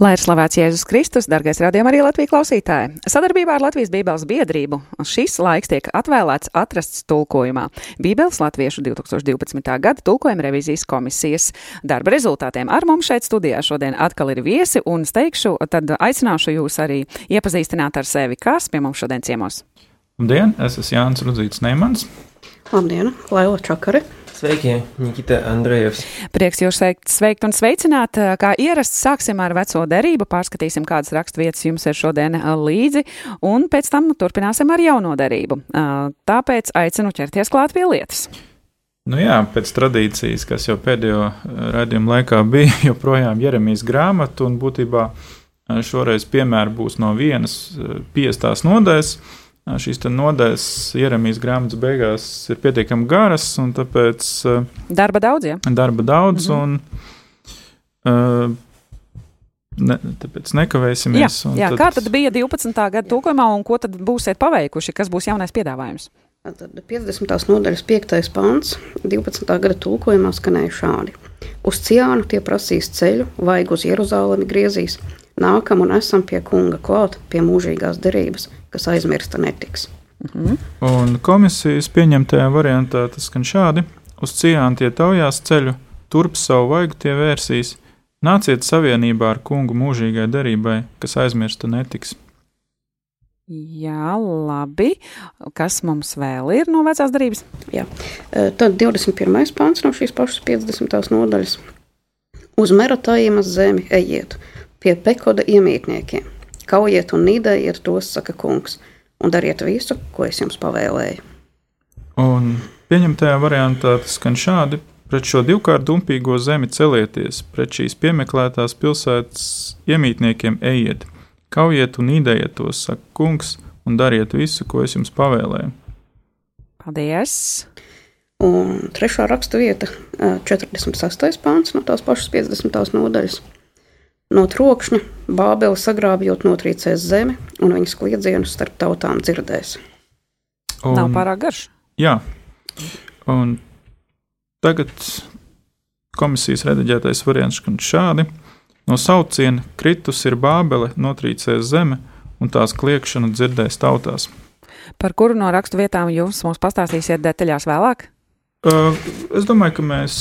Lai ir slavēts Jēzus Kristus, darbais radījuma arī Latvijas klausītāji. Sadarbībā ar Latvijas Bībeles biedrību šis laiks tiek atvēlēts atrasts tulkojumā. Bībeles latviešu 2012. gada tulkojuma revizijas komisijas darba rezultātiem. Ar mums šeit studijā šodien atkal ir viesi un steigšu, tad aicināšu jūs arī iepazīstināt ar sevi, kas pie mums šodien ciemos. Labdien, es esmu Jānis Rudzīts Neimans. Labdien, Laila Čakari. Sveiki, Nikita Andrejevs. Prieks jūs sveikt, sveikt un sveicināt. Kā ierasts, sāksim ar veco derību, pārskatīsim, kādas raksturvietas jums ir šodien līdzi, un pēc tam turpināsim ar jauno derību. Tāpēc aicinu ķerties klāt pie lietas. Nu jā, pēc tradīcijas, kas jau pēdējo raidījumu laikā bija, joprojām Jeremijas grāmata, un būtībā šoreiz piemēri būs no vienas piestās nodaļas. Šīs nodaļas ieremijas grāmatas beigās ir pietiekami garas, un tāpēc. Darba daudz, ja? Darba daudz, mm -hmm. un. Ne, tāpēc nekavēsimies. Jā, jā tad... kā tad bija 12. gada tūkojumā, un ko tad būsiet paveikuši? Kas būs jaunais piedāvājums? Tad 50. nodaļas 5. pāns 12. gada tulkojumā skanēja šādi: Uz ciānu tie prasīs ceļu, vajag uz Jeruzalemi griezīs, nākam un esam pie kunga klāt, pie mūžīgās derības kas aizmirsta netiks. Mhm. Un komisijas pieņemtajā variantā tas skan šādi: uz ciānu tie taujās ceļu, turp savu vaigu tie vērsīs, nāciet savienībā ar kungu mūžīgai derībai, kas aizmirsta netiks. Jā, labi. Kas mums vēl ir no vecās darbības? Jā, e, tad 21. pāns no šīs pašas 50. nodaļas. Uz Meratājuma zemi ejiet pie Pekoda iemītniekiem Kaujiet un nīdējiet tos, saka kungs, un dariet visu, ko es jums pavēlēju. Un pieņemtajā variantā tas skan šādi: pret šo divkārt dumpīgo zemi celieties, pret šīs piemeklētās pilsētas iemītniekiem ejiet, kaujiet un nīdējiet tos, saka kungs, un dariet visu, ko es jums pavēlēju. Paldies! Un trešā raksta vieta, 46. pāns no tās pašas 50. nodaļas. No trokšņa Bābeli sagrābjot notrīcēs zemi, un viņas kliedzienus starp tautām dzirdēs. Un, Nav pārāk garš. Jā, un tagad komisijas rediģētais variants skan šādi. No sauciena kritus ir Bābele, notrīcēs zeme, un tās kliekšana dzirdēs tautās. Par kuru no rakstu vietām jūs mums pastāstīsiet detaļās vēlāk? Uh, es domāju, ka mēs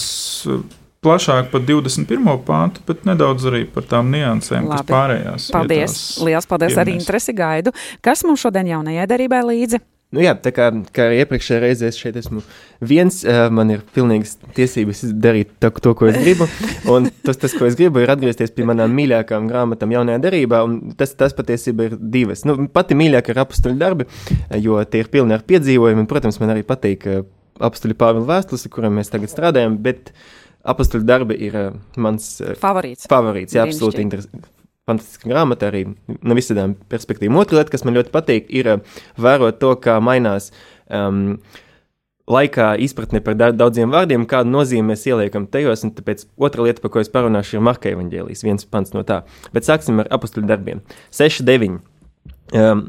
plašāk par 21. pāntu, bet nedaudz arī par tām niansēm, Labi. kas pārējās. Paldies! Liels paldies pieminēs. arī interesi gaidu. Kas mums šodien jaunajai derībai līdzi? Nu jā, tā kā, kā iepriekšējā reizē es šeit esmu viens, man ir pilnīgas tiesības darīt to, to ko es gribu. Un tas, tas, ko es gribu, ir atgriezties pie manām mīļākajām grāmatām jaunajā derībā. Tas, tas patiesībā ir divas. Nu, pati mīļākā ir apstuļu darbi, jo tie ir pilni ar piedzīvojumiem. Protams, man arī patīk apstuļu Pāvila vēstules, ar kuriem mēs tagad strādājam. Bet, uh, Apostoļu darbi ir uh, mans uh, favorīts. favorīts jā, absolūti interesants. Fantastiska grāmata arī no visām perspektīvām. Otra lieta, kas man ļoti patīk, ir uh, vērot to, kā mainās um, laikā izpratne par daudziem vārdiem, kādu nozīmi mēs ieliekam tajos. Tāpēc otra lieta, par ko es parunāšu, ir Marka evaņģēlijas, viens pants no tā. Bet sāksim ar apustuļu darbiem. 6, 9. Um,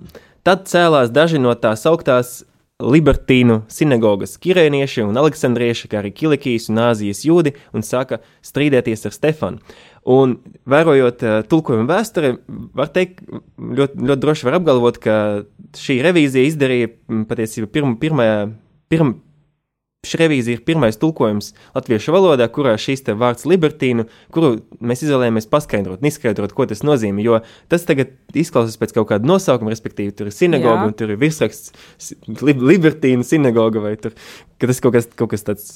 tad cēlās daži no tās augtās Libertīnu sinagogas kirēnieši un aleksandrieši, kā arī Kilikijas un Āzijas jūdi, un sāka strīdēties ar Stefanu. Un, vērojot uh, tulkojumu vēsturi, var teikt, ļoti, ļoti droši var apgalvot, ka šī revīzija izdarīja patiesībā pirma, pirmā, pirma, Šī revīzija ir pirmais tulkojums latviešu valodā, kurā šīs vārds libertīnu, kuru mēs izvēlējāmies paskaidrot, izskaidrot, ko tas nozīmē. Jo tas tagad izklausās pēc kaut kāda nosaukuma, respektīvi, tur ir sinagoga, Jā. un tur ir virsraksts li libertīnu sinagoga, vai tur, ka tas kaut kas, kaut kas tāds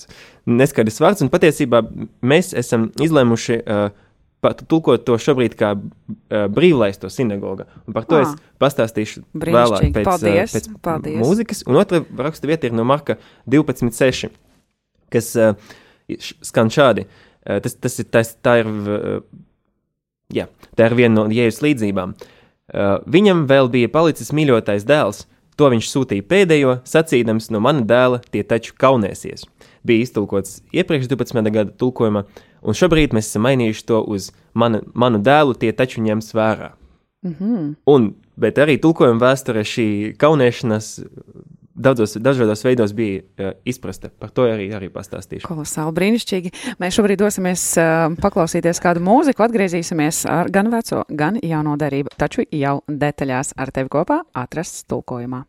neskaidrs vārds. Un patiesībā mēs esam izlēmuši. Uh, tulkot to šobrīd kā uh, brīvlaisto sinagoga. Un par to ah, es pastāstīšu vēlāk pēc, paldies, pēc paldies. mūzikas. Un otra raksta vieta ir no Marka 12.6, kas uh, skan šādi. Uh, tas, tas ir, tas, tā ir, uh, jā, tā ir viena no jēzus līdzībām. Uh, viņam vēl bija palicis mīļotais dēls, to viņš sūtīja pēdējo, sacīdams no mana dēla tie taču kaunēsies. Bija iztulkots iepriekš 12. gada tulkojumā, Un šobrīd mēs esam mainījuši to uz manu, manu dēlu, tie taču ņems vērā. Mm -hmm. Un, bet arī tulkojuma vēsture šī kaunēšanās daudzos, dažādos veidos bija uh, izprasta. Par to arī, arī pastāstīšu. Kolosāli brīnišķīgi. Mēs šobrīd dosimies uh, paklausīties kādu mūziku, atgriezīsimies ar gan veco, gan jauno darību, taču jau detaļās ar tevi kopā atrasts tulkojumā.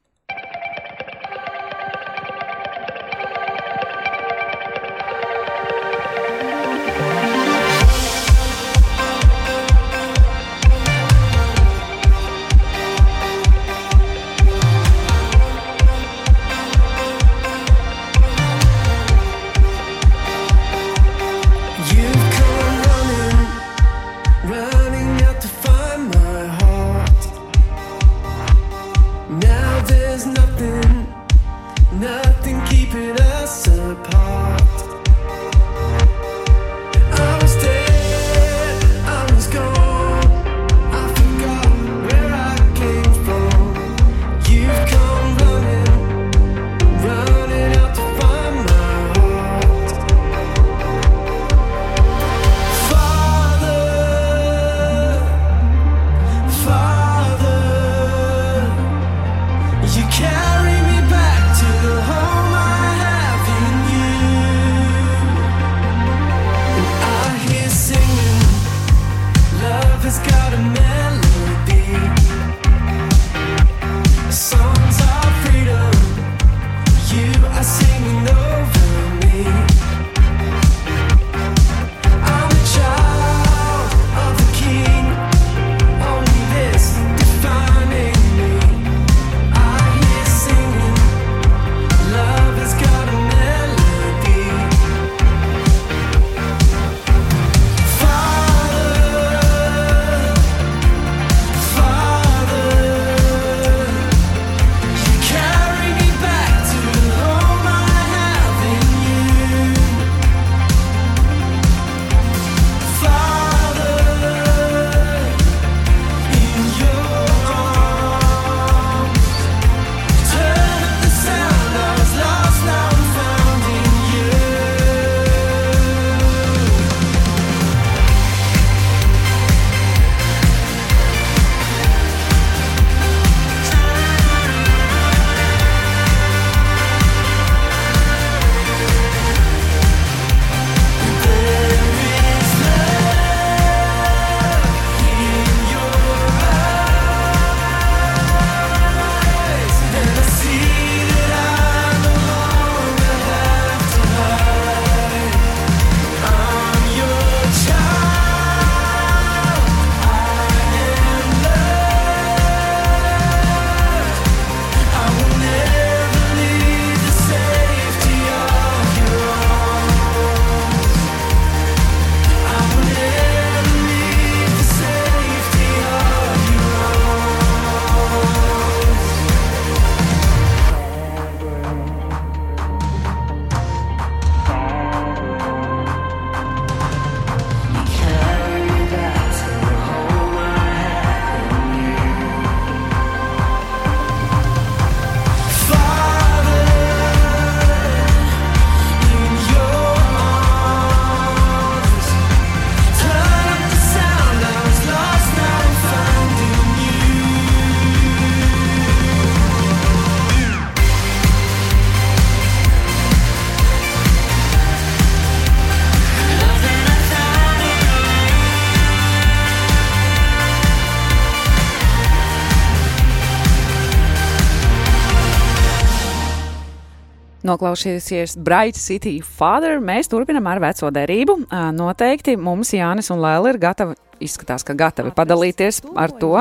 Noklausīsies Bright City Father. Mēs turpinam ar veco derību. Noteikti mums Jānis un Lēla ir gatavi, izskatās, ka gatavi padalīties ar to,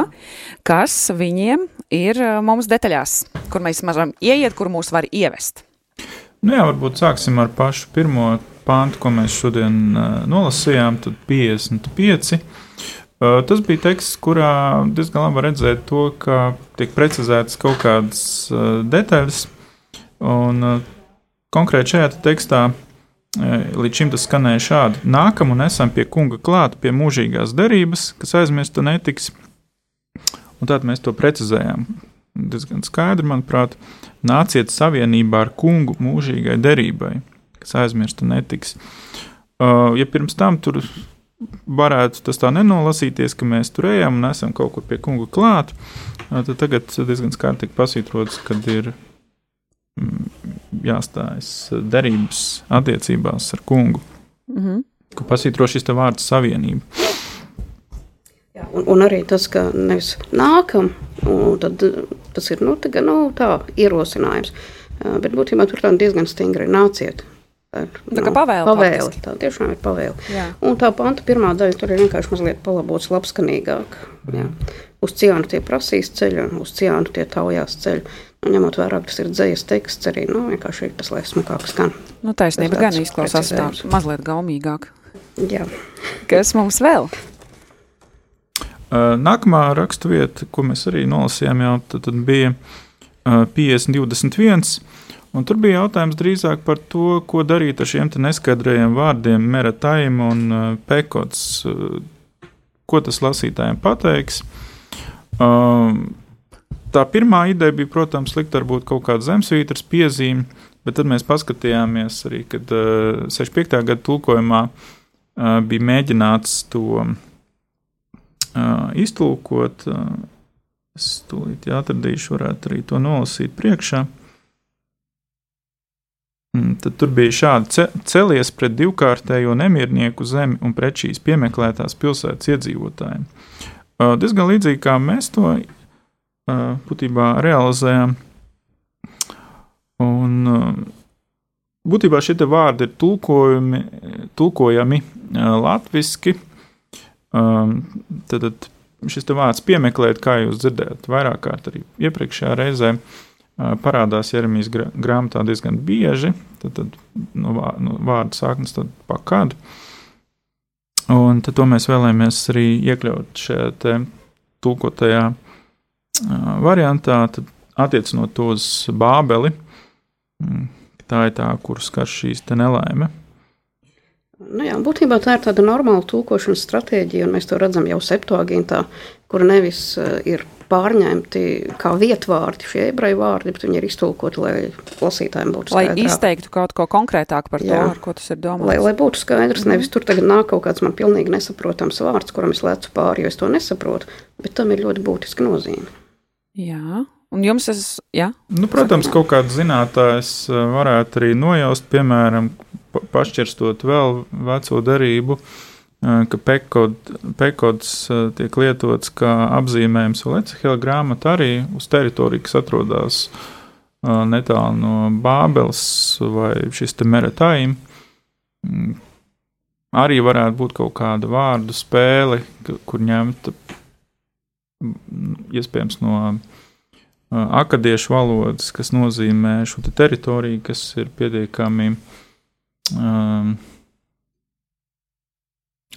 kas viņiem ir mums detaļās, kur mēs varam ieiet, kur mūs var ievest. Nu jā, varbūt sāksim ar pašu pirmo pāntu, ko mēs šodien nolasījām, tad 55. Uh, tas bija teksts, kurā diezgan labi redzēt to, ka tiek precizētas kaut kādas detaļas. Un, konkrēti šajā te tekstā uh, līdz šim tas skanēja šādi: Nākam un esam pie kunga klāta, pie mūžīgās derības, kas aizmirsta netiks. Un tad mēs to precizējām. Diezgan skaidri, manuprāt, nāciet savienībā ar kungu mūžīgai derībai, kas aizmirsta netiks. Uh, ja pirms tam tur varētu tas tā nenolasīties, ka mēs tur ejam un esam kaut kur pie kunga klāt, uh, tad tagad diezgan skaidri tiek pasītrots, kad ir mm, jāstājas derības attiecībās ar kungu. Mhm. Ko pasītro šis te vārds savienība. Jā, un, un arī tas, ka nevis nākam, un tad, tas ir nu, tagad, nu, tā ierosinājums. Bet būtībā tur tā diezgan stingri nāciet. Tā ir, Tā kā nu, pavēle pavēle. Tā tiešām ir pavēle. Jā. Un tā panta pirmā daļa tur ir vienkārši mazliet palabots labskanīgāk. Jā. Uz ciānu tie prasīs ceļu, un uz ciānu tie taujās ceļu. Ņemot vērā, ka tas ir dzējas teksts, arī nu, vienkārši ir tas, lai smukāk skan. Nu, taisnība gan tāds izklausās tā mazliet gaumīgāk. Jā. Kas mums vēl? Nākamā raksturvieta, ko mēs arī nolasījām, jau tad, tad bija uh, 50-21. Un tur bija jautājums drīzāk par to, ko darīt ar šiem te neskaidrajiem vārdiem, meratajiem un pekots. Ko tas lasītājiem pateiks? Um, tā pirmā ideja bija, protams, likt varbūt kaut kādu zemesvītras piezīmi, bet tad mēs paskatījāmies arī, kad uh, 65. gada tulkojumā uh, bija mēģināts to uh, iztulkot. Uh, es tūlīt atradīšu, varētu arī to nolasīt priekšā. Mm, Tad tur bija šādi ce celies pret divkārtējo nemiernieku zemi un pret šīs piemeklētās pilsētas iedzīvotājiem. Diezgan līdzīgi kā mēs to būtībā realizējam. Un, būtībā šie vārdi ir tulkojumi, tulkojami latviešu. Tad, šis vārds piemeklēt, kā jūs dzirdējāt, vairāk kārt arī iepriekšējā reizē parādās Jeremijas grāmatā diezgan bieži. Tad, tad no, vā, no vārda sāknes tad pakāda. Un tad to mēs vēlējāmies arī iekļaut šajā tulkotajā uh, variantā, tad attiecinot to uz Bābeli. Mm, Tā ir tā, kuras skar šīs te nelaime. Nu jā, būtībā tā ir tāda normāla tulkošanas stratēģija, un mēs to redzam jau septuagintā, kur nevis ir pārņemti kā vietvārdi šie ebreju vārdi, bet viņi ir iztulkoti, lai lasītājiem būtu Lai skaidrāk. izteiktu kaut ko konkrētāk par to, Jā. ar ko tas ir Lai, domāts. lai būtu skaidrs, nevis tur tagad nāk kaut kāds man pilnīgi nesaprotams vārds, kuram es lecu pāri, jo es to nesaprotu, bet tam ir ļoti būtiska nozīme. Jā, un jums tas, jā, Nu, protams, kaut kāds zinātājs eh, varētu arī nojaust, piemēram, pa- pašķirstot vēl veco darību, eh, ka pekod, pekods eh, tiek lietots kā apzīmējums Lecehela grāmata arī uz teritoriju, kas atrodas netālu no Bābeles vai šis te Meretaim. Mm, Arī varētu būt kaut kāda vārdu spēle, kur ņemta iespējams no akadiešu valodas, kas nozīmē šo te teritoriju, kas ir pietiekami um,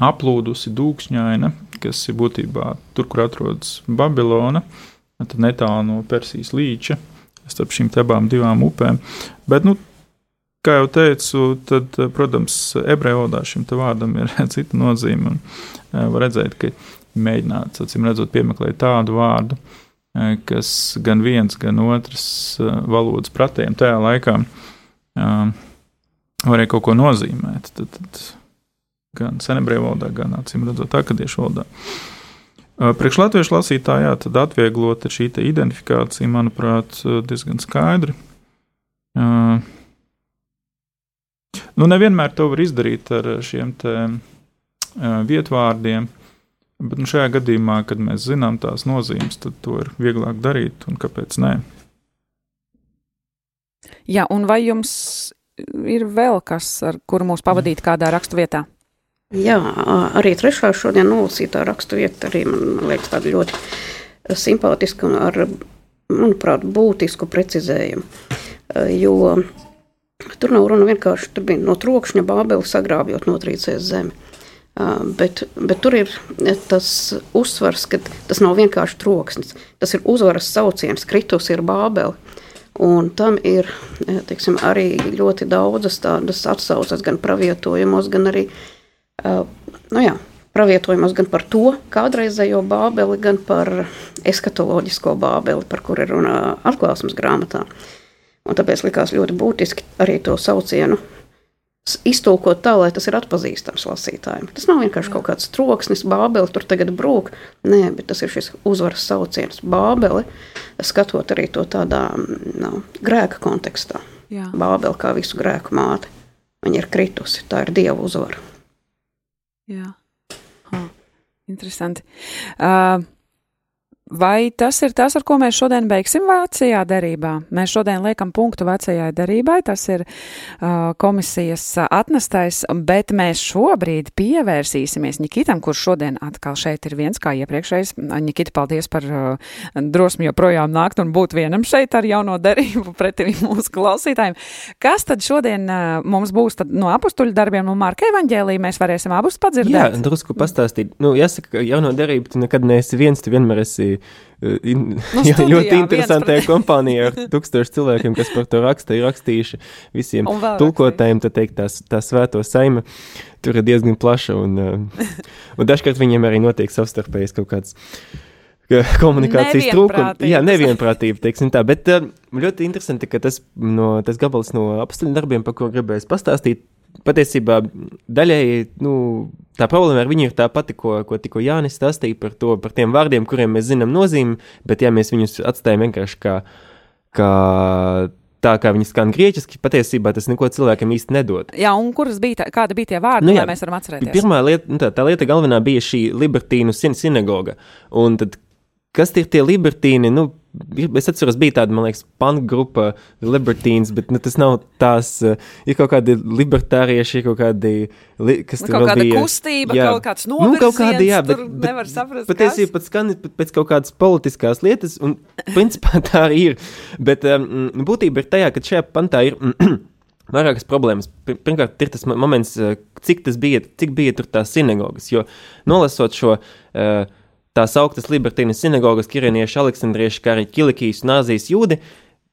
aplūdusi, dūkšņaina, kas ir būtībā tur, kur atrodas Babilona, tad netālu no Persijas līča, starp šīm abām divām upēm. Bet, nu, kā jau teicu, tad, protams, ebreju valodā šim vārdam ir cita nozīme, var redzēt, ka mēģināts, acīm redzot, piemeklēt tādu vārdu, eh, kas gan viens, gan otrs eh, valodas pratējiem tajā laikā um, varēja kaut ko nozīmēt. Tad, tad gan senebreju valodā, gan acīm redzot, akadiešu valodā. Priekš latviešu lasītājā tad atvieglota šī identifikācija, manuprāt, diezgan skaidri. Nu, nevienmēr to var izdarīt ar šiem te, uh, vietvārdiem, bet nu, šajā gadījumā, kad mēs zinām tās nozīmes, tad to ir vieglāk darīt, un kāpēc nē? jā, un vai jums ir vēl kas, ar kuru mūs pavadīt kādā rakstu vietā? Jā, arī trešā šodien nolasītā raksturvieta arī man, liekas tāda ļoti simpātiska un ar, manuprāt, būtisku precizējumu. Jo tur nav runa vienkārši, tur bija no trokšņa bābeli sagrābjot notrīcēs zemi. Bet, bet tur ir tas uzsvars, ka tas nav vienkārši troksnis. Tas ir uzvaras sauciens, kritus ir bābeli. Un tam ir eh, teiksim, arī ļoti daudzas tādas atsauces, gan pravietojumos, gan arī nu jā, pravietojumos gan par to kādreizējo bābeli, gan par eskatoloģisko bābeli, par kuru ir runa atklāsmes grāmatā. Un tāpēc likās ļoti būtiski arī to saucienu iztulkot tā, lai tas ir atpazīstams lasītājiem. Tas nav vienkārši kaut kāds troksnis, bābeli tur tagad brūk. Nē, bet tas ir šis uzvaras sauciens bābeli, skatot arī to tādā mm, no, grēka kontekstā. Jā. Bābeli kā visu grēku māte. Viņa ir kritusi, tā ir dieva uzvara. Jā. Ha, interesanti. Uh, vai tas ir tas, ar ko mēs šodien beigsim vecajā derībā? Mēs šodien liekam punktu vecajai derībai, tas ir uh, komisijas atnestais, bet mēs šobrīd pievērsīsimies Nikitam, kurš šodien atkal šeit ir viens kā iepriekšējais. Nikita, paldies par uh, drosmi joprojām nākt un būt vienam šeit ar jauno derību pretī mūsu klausītājiem. Kas tad šodien uh, mums būs tad no apustuļu darbiem un Marka evaņģēlī? Mēs varēsim abus Jā, padzirdēt. drusku pastāstīt. Nu, jāsaka, ka jauno derību tu nekad neesi viens, tu vienmēr esi in, Nu, jā, studijā ļoti viens interesantajā kompānijā ar tūkstošu cilvēkiem, kas par to raksta, ir rakstījuši visiem tulkotājiem, tā teikt, tās, tā svēto saima. Tur ir diezgan plaša, un, uh, un dažkārt viņiem arī notiek savstarpējas kaut kāds ka komunikācijas trūkums. Jā, nevienprātība, teiksim tā. Bet ļoti interesanti, ka tas, no, tas gabals no apstuļu darbiem, par ko gribēju pastāstīt, patiesībā daļēji nu, tā problēma ar viņu ir tā pati, ko, ko tikko Jānis stāstīja par, to, par tiem vārdiem, kuriem mēs zinām nozīmi, bet ja mēs viņus atstājam vienkārši kā, kā tā, kā viņi skan grieķiski, patiesībā tas neko cilvēkam īsti nedod. Jā, un kuras bija, tā, kāda bija tie vārdi, Nu jā, lai mēs varam atcerēties? Pirmā lieta, nu tā, tā lieta galvenā bija šī libertīnu sin sinagoga. Un tad, kas ir tie libertīni? Nu, es atceros, bija tāda, man liekas, punk grupa, The Libertines, bet nu, tas nav tās, uh, ir kaut kādi libertārieši, ir kaut kādi, li, kas Nu, tur kaut kāda bija. kustība, Jā. kaut kāds Nu, kaut kāda, jā, novirziens, bet, bet nevar saprast, Patiesībā pat skan pēc- kaut kādas politiskās lietas, un principā tā arī ir. Bet um, būtība ir tajā, ka šajā pantā ir. Vairākas problēmas. Pir- Pirmkārt, ir tas mo- moments, eh, cik tas bija, cik bija tur tās sinagogas. Jo nolasot šo uh, tās augtas libertīnas sinagogas, kirienieši, aleksandrieši, kā arī Kilikijas un Āzijas jūdi,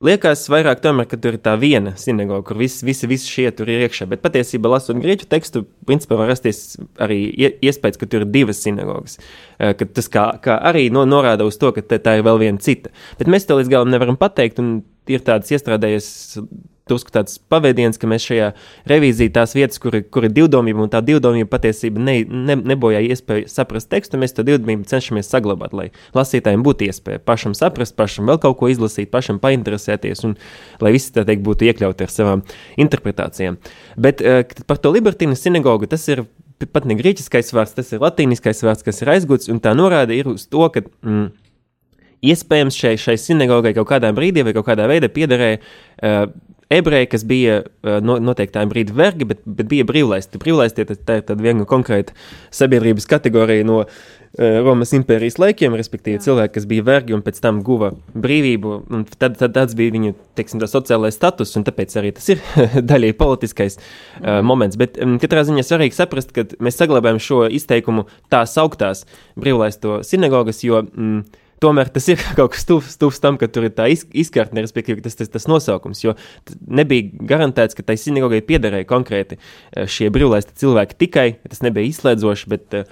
liekas vairāk tomēr, ka tur ir tā viena sinagoga, kur visi, visi, visi šie tur ir iekšā. Bet patiesībā, lasot grieķu tekstu, principā var rasties arī ie- iespējas, ka tur ir divas sinagogas. Eh, ka Tas kā, kā arī no, norāda uz to, ka tā ir vēl viena cita. Bet mēs to līdz galam nevaram pateikt, un ir tāds iestrādājies drusku tāds pavadiens, ka mēs šajā revīzijā tās vietas, kur, kur ir divdomība, un tā divdomība patiesībā ne, ne, nebojā iespēju saprast tekstu, mēs to divdomību cenšamies saglabāt, lai lasītājiem būtu iespēja pašam saprast, pašam vēl kaut ko izlasīt, pašam painteresēties, un lai visi tā teikt būtu iekļauti ar savām interpretācijām. Bet eh, par to libertīnu sinagogu tas ir pat ne grieķiskais vārds, tas ir latīniskais vārds, kas ir aizgūts, un tā norāda ir uz to, ka. Mm, Iespējams, šai, šai sinagogai kaut kādā brīdī vai kaut kādā veidā piederēja uh, ebreji, kas bija uh, no, noteiktā brīdī vergi, bet, bet bija brīvlaisti. Brīvlaisti tā, ir viena konkrēta sabiedrības kategorija no uh, Romas impērijas laikiem, respektīvi cilvēki, kas bija vergi un pēc tam guva brīvību. Tad, tad tāds bija viņu teiksim, tā sociālais status, un tāpēc arī tas ir daļai politiskais uh, moments. Bet um, katrā ziņā svarīgi saprast, ka mēs saglabājam šo izteikumu tās augtās brīvlaisto sinagogas, jo mm, Tomēr tas ir kaut kas tuvs, tuvs tam, ka tur ir tā iz, izkārtne, respektīvi, tas, tas, tas nosaukums. Jo nebija garantēts, ka tai sinagogai piederēja konkrēti eh, šie brīvlaisti cilvēki tikai. Tas nebija izslēdzoši, bet uh,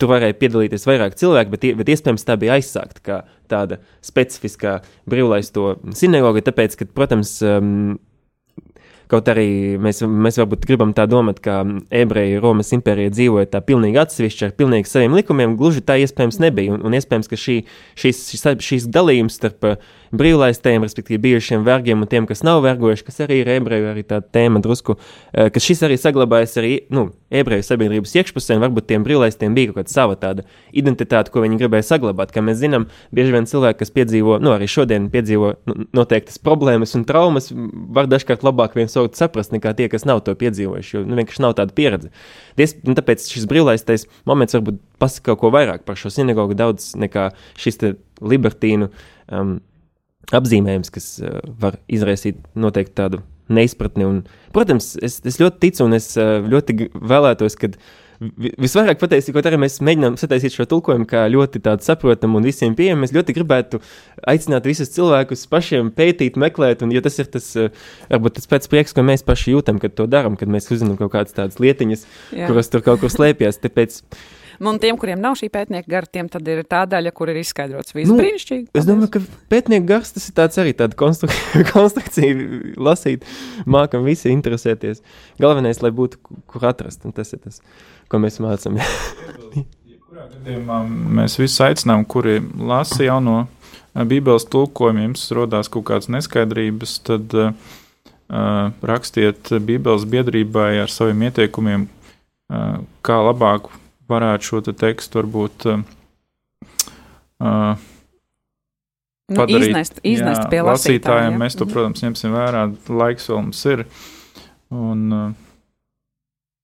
tur varēja piedalīties vairāk cilvēku, bet, bet iespējams tā bija aizsākta kā tāda specifiskā brīvlaisto sinagoga. Tāpēc, ka, protams, um, Kaut arī mēs, mēs varbūt gribam tā domāt, ka ebreji Romas impērijā dzīvoja tā pilnīgi atsevišķi ar pilnīgi saviem likumiem, gluži tā iespējams nebija. Un, un iespējams, ka šī, šīs, šīs, šīs dalījums starp brīvlaistējiem, respektīvi bijušiem vergiem un tiem, kas nav vergojuši, kas arī ir ebreju arī tā tēma drusku, uh, ka šis arī saglabājas arī, nu, ebreju sabiedrības iekšpusē, un varbūt tiem brīvlaistiem bija kaut kāda sava tāda identitāte, ko viņi gribēja saglabāt. Kā mēs zinām, bieži vien cilvēki, kas piedzīvo, nu, arī šodien piedzīvo nu, noteiktas problēmas un traumas, var dažkārt labāk viens otru saprast nekā tie, kas nav to piedzīvojuši, jo nu, vienkārši nav tāda pieredze. Ties, un tāpēc šis brīvlaistais moments varbūt pasaka kaut ko vairāk par šo sinagogu daudz nekā šis te libertīnu um, apzīmējums, kas uh, var izraisīt noteikti tādu neizpratni. Un, protams, es, es ļoti ticu un es uh, ļoti vēlētos, ka vi- visvairāk patiesībā, kaut arī mēs mēģinām sataisīt šo tulkojumu kā ļoti tādu saprotamu un visiem pieejamu, mēs ļoti gribētu aicināt visus cilvēkus pašiem pētīt, meklēt, un ja tas ir tas, uh, varbūt tas pēc prieks, ko mēs paši jūtam, kad to darām, kad mēs uzzinām kaut kādas tādas lietiņas, Jā. kuras tur kaut kur slēpjas. Tāpēc Un tiem, kuriem nav šī pētnieka gara, tiem tad ir tā daļa, kur ir izskaidrots viss Nu, brīnišķīgi. Es domāju, ka pētnieku gars tas ir tāds arī tāda konstruk konstrukcija, lasīt, mākam visi interesēties. Galvenais, lai būtu ku- kur atrast, un tas ir tas, ko mēs mācām. Jebkurā gadījumā mēs visi aicinām, kuri lasa jauno eh, Bībeles tulkojumu, jums rodās kaut kādas neskaidrības, tad uh, rakstiet Bībeles biedrībai ar saviem ieteikumiem, uh, kā labāk varētu šo te tekstu varbūt uh, uh, Nu, padarīt. iznest, iznest Jā, pie lasītājiem. ja? Mēs to, Mhm. protams, ņemsim vērā. Laiks vēl mums ir. Un, uh,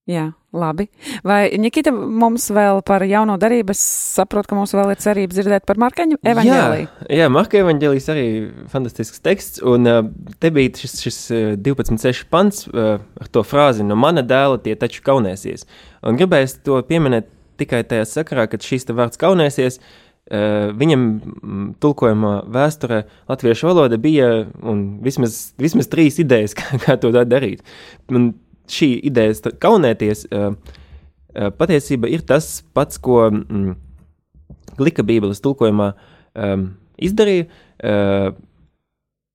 Jā, labi. Vai Nikita mums vēl par jauno darību? Es saprotu, ka mums vēl ir cerība dzirdēt par Markaņu evaņģēliju. Jā, jā Marka evaņģēlijas arī fantastisks teksts, un uh, te bija šis, šis uh, 12.6 pants uh, ar to frāzi no mana dēla tie taču kaunēsies. Un gribēju to pieminēt tikai tajā sakarā, ka šīs vārds kaunēsies, uh, viņam mm, tulkojumā vēsturē latviešu valoda bija vismaz, vismaz trīs idejas, kā, kā to darīt. Un šī ideja kaunēties uh, uh, patiesība ir tas pats, ko mm, Glika Bībeles tulkojumā um, izdarīja,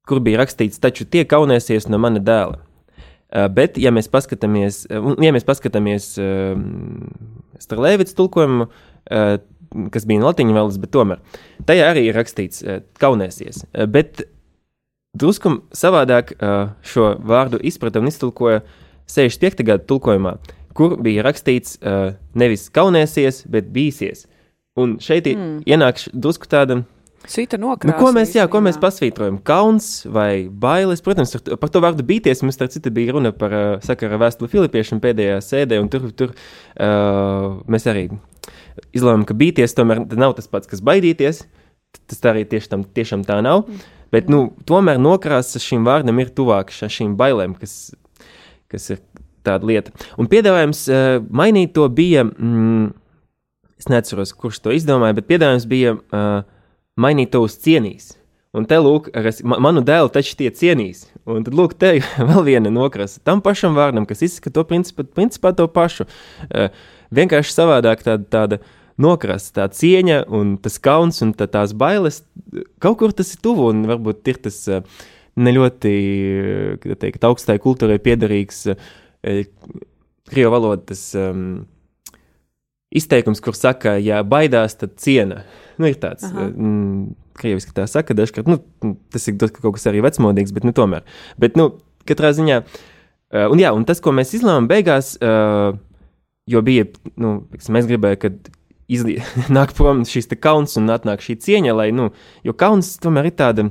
kur bija rakstīts, taču tie kaunēsies no mana dēla. Bet, ja mēs paskatāmies, ja mēs paskatāmies Strelēvits tulkojumu, kas bija latīņu valodas, bet tomēr tajā arī ir rakstīts, kaunēsies. Bet drusku savādāk šo vārdu izprata un iztulkoja 65. gada tulkojumā, kur bija rakstīts nevis kaunēsies, bet bīsies. Un šeit mm. ienāk drusku tāda Cita Nu, nokrāsa. ko mēs, jā, ko mēs pasvītrojam? Kauns vai bailes? Protams, par to vārdu bīties mums starp citu bija runa par uh, sakara vēstuli Filipiešiem pēdējā sēdē, un tur, tur uh, mēs arī izlēmām, ka bīties tomēr nav tas pats, kas baidīties. Tas arī tieši tam, tiešām tā nav. Bet, nu, tomēr nokrāsa šim vārdam ir tuvāk šīm bailēm, kas, kas ir tāda lieta. Un piedāvājums uh, mainīt to bija, mm, es neatceros, kurš to izdomāja, bet piedāvājums bija uh, mainīt to uz cienīs. Un te, lūk, res, ma- manu dēlu taču tie cienīs. Un tad, lūk, te ir vēl viena nokrasa tam pašam vārdam, kas izsaka to principā, principā to pašu. Uh, vienkārši savādāk tāda, tāda nokrasa, tā cieņa un tas kauns un tā, tās bailes. Kaut kur tas ir tuvu un varbūt ir tas uh, ne ļoti, uh, teikt, augstai kultūrai piederīgs uh, krievu valodas um, izteikums, kur saka, ja baidās, tad ciena. Nu, ir tāds. Aha. Mm, Krieviski tā saka, dažkārt nu, tas ir kaut kas arī vecmodīgs, bet nu, tomēr. Bet, nu, katrā ziņā, uh, un, jā, un tas, ko mēs izlēmām beigās, uh, jo bija, nu, mēs gribējām, kad izli... nāk prom te kauns un atnāk šī cieņa, lai, nu, jo kauns tomēr ir tāda.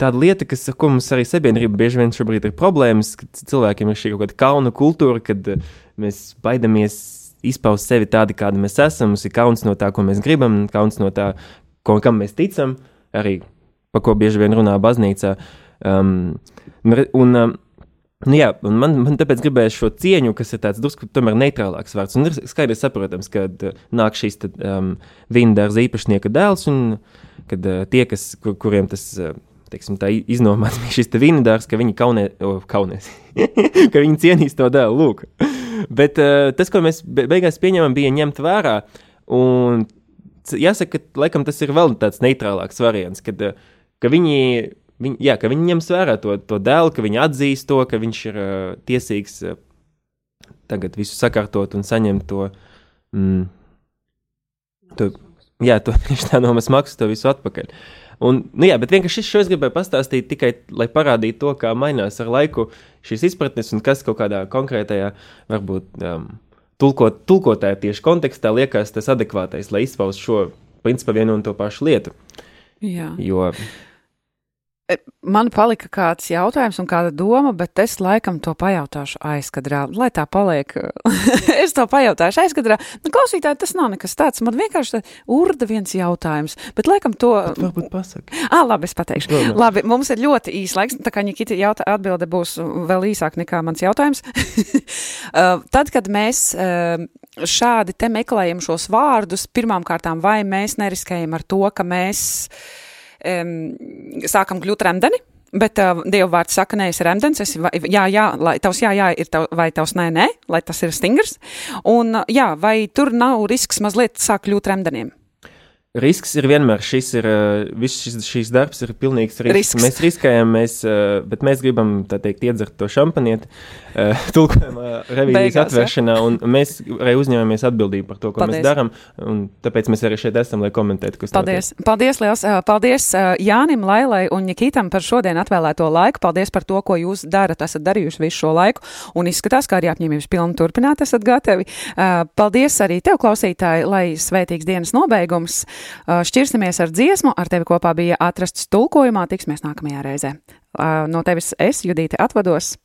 Tāda lieta, kas, ar ko mums arī sabiedrība bieži vien šobrīd ir problēmas, kad cilvēkiem ir šī kaut kāda kauna kultūra, kad mēs baidamies izpaust sevi tādi, kādi mēs esam. Mums ir kauns no tā, ko mēs gribam, kauns no tā, ko, kam mēs ticam, arī par ko bieži vien runā baznīcā. Um, un, um, nu jā, man, man tāpēc gribēja šo cieņu, kas ir tāds drusku neitrālāks vārds. Un ir skaidrs, saprotams, kad uh, nāk šīs tad, um, vīndārs īpašnieka dēls, un kad uh, tie, kas, kur, kuriem tas. Uh, Teiksim, iznomāts bija šis vīndārs, ka viņi kaunē, o, kaunēs, ka viņi cienīs to dēlu. Lūk. Bet uh, tas, ko mēs be- beigās pieņemam, bija ņemt vērā. Un jāsaka, ka laikam tas ir vēl tāds neitrālāks variants, kad, uh, ka viņi, viņi, jā, ka viņi ņems vērā to, to dēlu, ka viņi atzīst to, ka viņš ir uh, tiesīgs uh, tagad visu sakārtot un saņemt to. Mm, to jā, to tieši tā nomas maksu, to visu atpakaļ. Un, nu jā, bet vienkārši šo es gribēju pastāstīt tikai, lai parādītu to, kā mainās ar laiku šīs izpratnes un kas kaut kādā konkrētajā, varbūt um, tulkot, tulkotāja tieši kontekstā liekas tas adekvātais, lai izpaustu šo principā vienu un to pašu lietu. Jā. Jo, Man palika kāds jautājums un kāda doma, bet es laikam to pajautāšu aizkadrā, lai tā paliek. es to pajautāšu aizkadrā. Nu, klausītāji, tas nav nekas tāds. Man vienkārši urda viens jautājums, bet laikam to. varbūt pasaka. Ah, labi, es pateikšu. Protams. Labi, mums ir ļoti īs laiks. Tā kā Nikita jautā, atbilde būs vēl īsāk nekā mans jautājums. Uh, Tad, kad mēs uh, šādi te meklējam šos vārdus, pirmām kārtām, vai mēs neriskējam ar to, ka mēs um, sākam kļūt remdeni? Bet uh, Dieva vārds saka, nē, es remdens, es, jā, jā, lai tavs jā, jā, ir tav, vai tavs nē, nē, lai tas ir stingrs. Un uh, jā, vai tur nav risks mazliet sāk kļūt remdeniem? Risks ir vienmēr šis, ir, uh, viss šis, šis darbs ir pilnīgs risks. Risks. Mēs riskējam, mēs, uh, bet mēs gribam, teikt, iedzert to šampanieti, uh, tulkojumā, revīzijas atvēršanā, un mēs arī uzņemamies atbildību par to, ko Paldies. mēs darām, tāpēc mēs arī šeit esam, lai komentētu, kas Paldies, paldies liels, paldies Jānim, Lailai un Nikitam par šodien atvēlēto laiku. Paldies par to, ko jūs darat, esat darījuši visu šo laiku, un izskatās, kā arī apņēmības pilni turpināt, esat gatavi. Paldies arī tev, klausītāji, lai svētīgs dienas nobeigums. Šķirsimies ar dziesmu, ar tevi kopā bija atrasts tulkojumā, tiksimies nākamajā reizē. No tevis es, Judīte, atvados.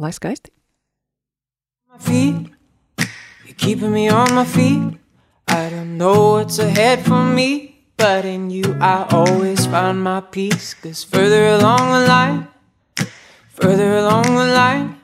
Lai skaisti! keeping me on my feet. I don't know what's ahead for me, but in you I always find my peace. Cause further along the line, further along the line,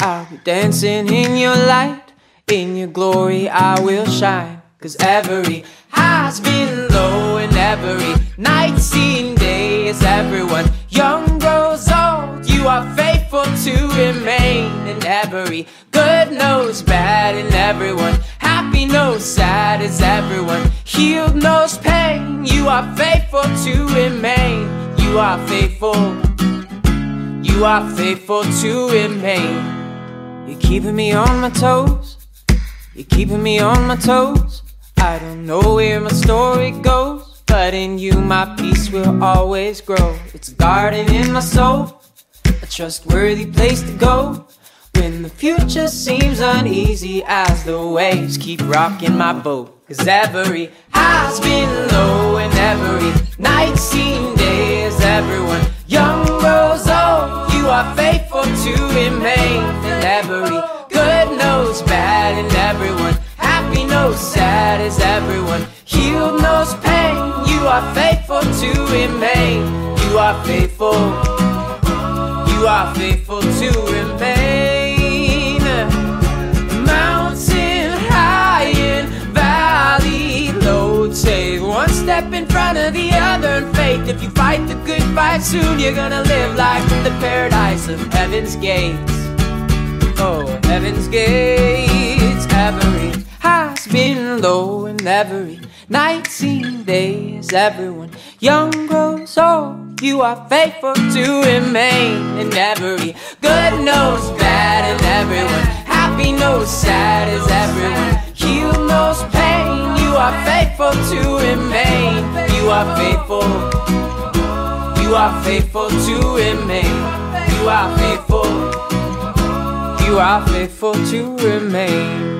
I'll be dancing in your light. In your glory I will shine. Cause every high's been low and every night seen day is everyone. Young grows old, you are faithful to remain. And every good knows bad, and everyone happy knows sad is everyone. Healed knows pain, you are faithful to remain. You are faithful, you are faithful to remain. You're keeping me on my toes. You're keeping me on my toes. I don't know where my story goes, but in you my peace will always grow. It's a garden in my soul, a trustworthy place to go. When the future seems uneasy as the waves keep rocking my boat. Cause every high's been low and every night seen day is everyone young grows old. You are faithful to remain and every good knows bad and everyone knows sad is everyone healed knows pain. You are faithful to remain. You are faithful. You are faithful to remain. Mountain high and valley low. Take one step in front of the other in faith. If you fight the good fight soon, you're gonna live life in the paradise of heaven's gates. Oh, heaven's gates. Every high's been low, and every night seen days. Everyone young grows old. You are faithful to remain, and every good knows bad, and everyone happy knows sad. Is everyone healed knows pain? You are faithful to remain. You are faithful. You are faithful to remain. You are faithful. You are faithful to remain.